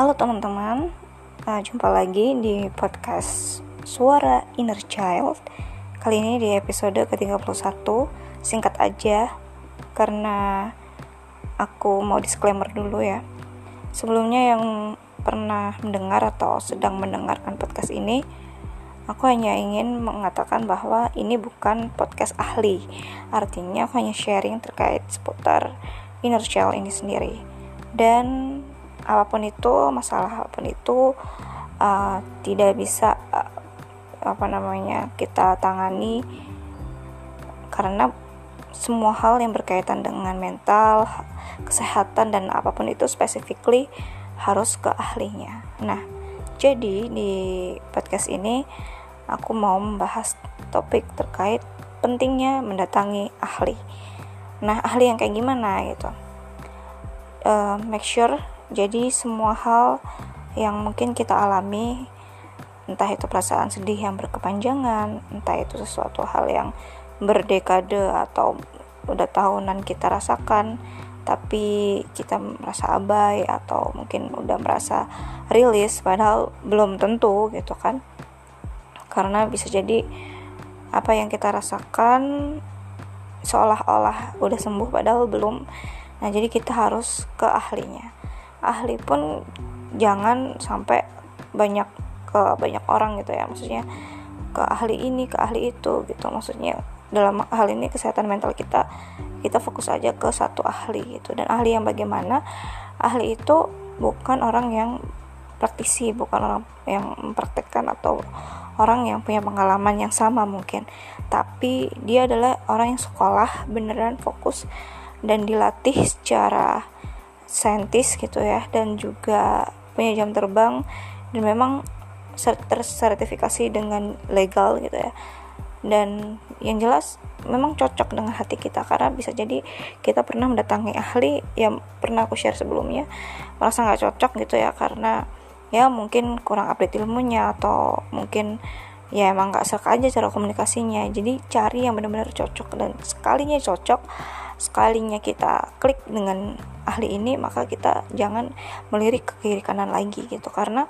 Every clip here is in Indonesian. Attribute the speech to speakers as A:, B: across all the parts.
A: Halo teman-teman, uh, jumpa lagi di podcast Suara Inner Child. Kali ini di episode ke-31 Singkat aja, karena aku mau disclaimer dulu ya. Sebelumnya yang pernah mendengar atau sedang mendengarkan podcast ini Aku hanya ingin mengatakan bahwa ini bukan podcast ahli. Artinya aku hanya sharing terkait seputar inner child ini sendiri. Dan apa pun itu masalah apa pun itu uh, tidak bisa uh, apa namanya kita tangani. Karena semua hal yang berkaitan dengan mental kesehatan dan apa pun itu specifically harus ke ahlinya. Nah jadi di podcast ini aku mau membahas topik terkait pentingnya mendatangi ahli. Nah ahli yang kayak gimana gitu? Uh, make sure jadi semua hal yang mungkin kita alami entah itu perasaan sedih yang berkepanjangan entah itu sesuatu hal yang berdekade atau udah tahunan kita rasakan tapi kita merasa abai atau mungkin udah merasa rilis padahal belum tentu gitu kan. Karena bisa jadi apa yang kita rasakan seolah-olah udah sembuh padahal belum. Nah jadi kita harus ke ahlinya ahli pun jangan sampai banyak ke banyak orang gitu ya. Maksudnya ke ahli ini ke ahli itu gitu. Maksudnya dalam hal ini kesehatan mental kita kita fokus aja ke satu ahli gitu. Dan ahli yang bagaimana? Ahli itu bukan orang yang praktisi bukan orang yang mempraktekkan atau orang yang punya pengalaman yang sama mungkin. Tapi dia adalah orang yang sekolah beneran fokus dan dilatih secara saintis gitu ya dan juga punya jam terbang dan memang tersertifikasi dengan legal gitu ya. Dan yang jelas memang cocok dengan hati kita karena bisa jadi kita pernah mendatangi ahli yang pernah aku share sebelumnya merasa nggak cocok gitu ya karena ya mungkin kurang update ilmunya atau mungkin ya emang nggak serka aja cara komunikasinya. Jadi cari yang benar-benar cocok dan sekalinya cocok sekalinya kita klik dengan ahli ini maka kita jangan melirik ke kiri kanan lagi gitu. Karena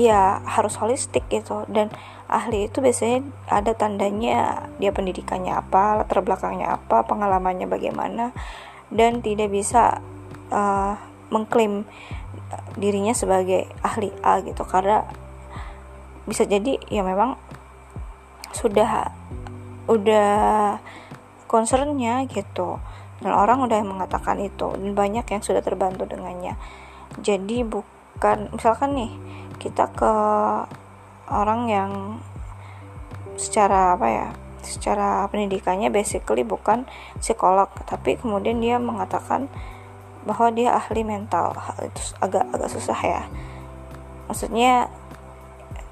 A: ya harus holistik gitu. Dan ahli itu biasanya ada tandanya dia pendidikannya apa latar belakangnya apa pengalamannya bagaimana dan tidak bisa uh, mengklaim dirinya sebagai ahli A gitu. Karena bisa jadi ya memang sudah udah concernnya gitu. Dan orang udah mengatakan itu dan banyak yang sudah terbantu dengannya. Jadi bukan misalkan nih kita ke orang yang secara apa ya secara pendidikannya basically bukan psikolog tapi kemudian dia mengatakan bahwa dia ahli mental. Itu agak agak susah ya. Maksudnya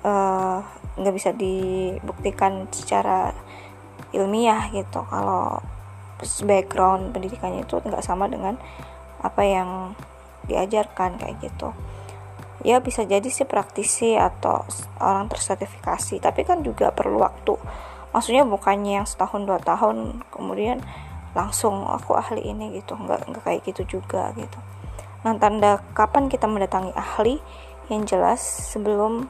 A: eh, nggak uh, bisa dibuktikan secara ilmiah gitu. Kalau background pendidikannya itu nggak sama dengan apa yang diajarkan kayak gitu. Ya bisa jadi sih praktisi atau orang tersertifikasi tapi kan juga perlu waktu. Maksudnya bukannya yang setahun dua tahun kemudian langsung aku ahli ini gitu. Nggak nggak kayak gitu juga gitu. Nah tanda kapan kita mendatangi ahli? Yang jelas sebelum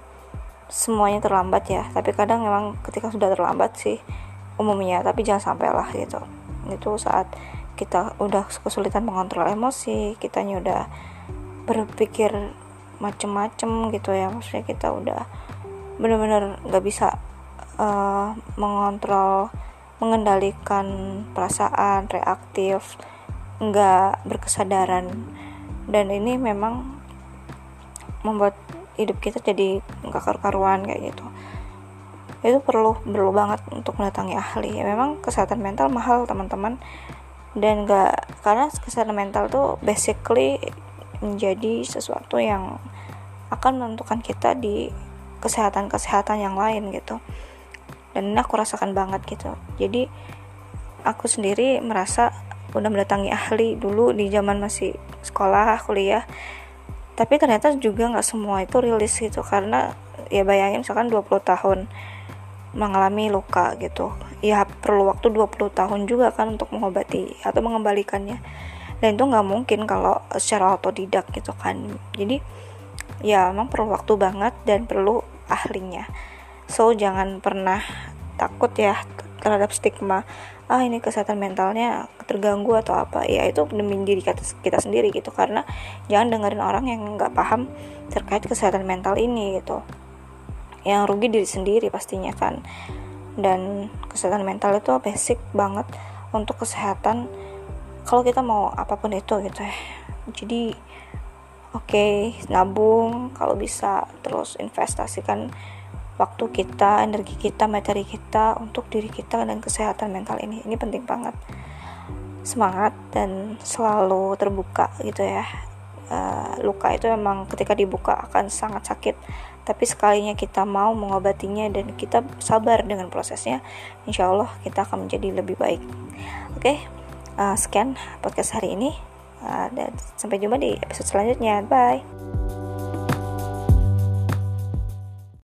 A: semuanya terlambat ya. Tapi kadang memang ketika sudah terlambat sih umumnya tapi jangan sampai lah gitu. Itu saat kita udah kesulitan mengontrol emosi kitanya udah berpikir macem-macem gitu ya. Maksudnya kita udah bener-bener nggak bisa uh, mengontrol mengendalikan perasaan reaktif nggak berkesadaran. Dan ini memang membuat hidup kita jadi nggak karu-karuan kayak gitu itu perlu perlu banget untuk mendatangi ahli. Ya memang kesehatan mental mahal teman-teman. Dan gak karena kesehatan mental tuh basically menjadi sesuatu yang akan menentukan kita di kesehatan-kesehatan yang lain gitu. Dan ini aku rasakan banget gitu. Jadi aku sendiri merasa udah mendatangi ahli dulu di zaman masih sekolah kuliah. Tapi ternyata juga nggak semua itu rilis gitu. Karena ya bayangin misalkan 20 tahun mengalami luka gitu. Ya perlu waktu 20 tahun juga kan untuk mengobati atau mengembalikannya. Dan itu nggak mungkin kalau secara otodidak gitu kan. Jadi ya emang perlu waktu banget dan perlu ahlinya. So jangan pernah takut ya terhadap stigma ah ini kesehatan mentalnya terganggu atau apa. Ya itu demi diri kita, sendiri gitu. Karena jangan dengerin orang yang nggak paham terkait kesehatan mental ini gitu yang rugi diri sendiri pastinya kan dan kesehatan mental itu basic banget untuk kesehatan kalau kita mau apa pun itu gitu ya jadi oke okay, nabung kalau bisa terus investasikan waktu kita, energi kita, materi kita untuk diri kita dan kesehatan mental ini. Ini penting banget. Semangat dan selalu terbuka gitu ya. Uh, luka itu memang ketika dibuka akan sangat sakit. Tapi sekalinya kita mau mengobatinya dan kita sabar dengan prosesnya, insya Allah kita akan menjadi lebih baik. Oke, okay? uh, sekian podcast hari ini. Uh, dan sampai jumpa di episode selanjutnya. Bye.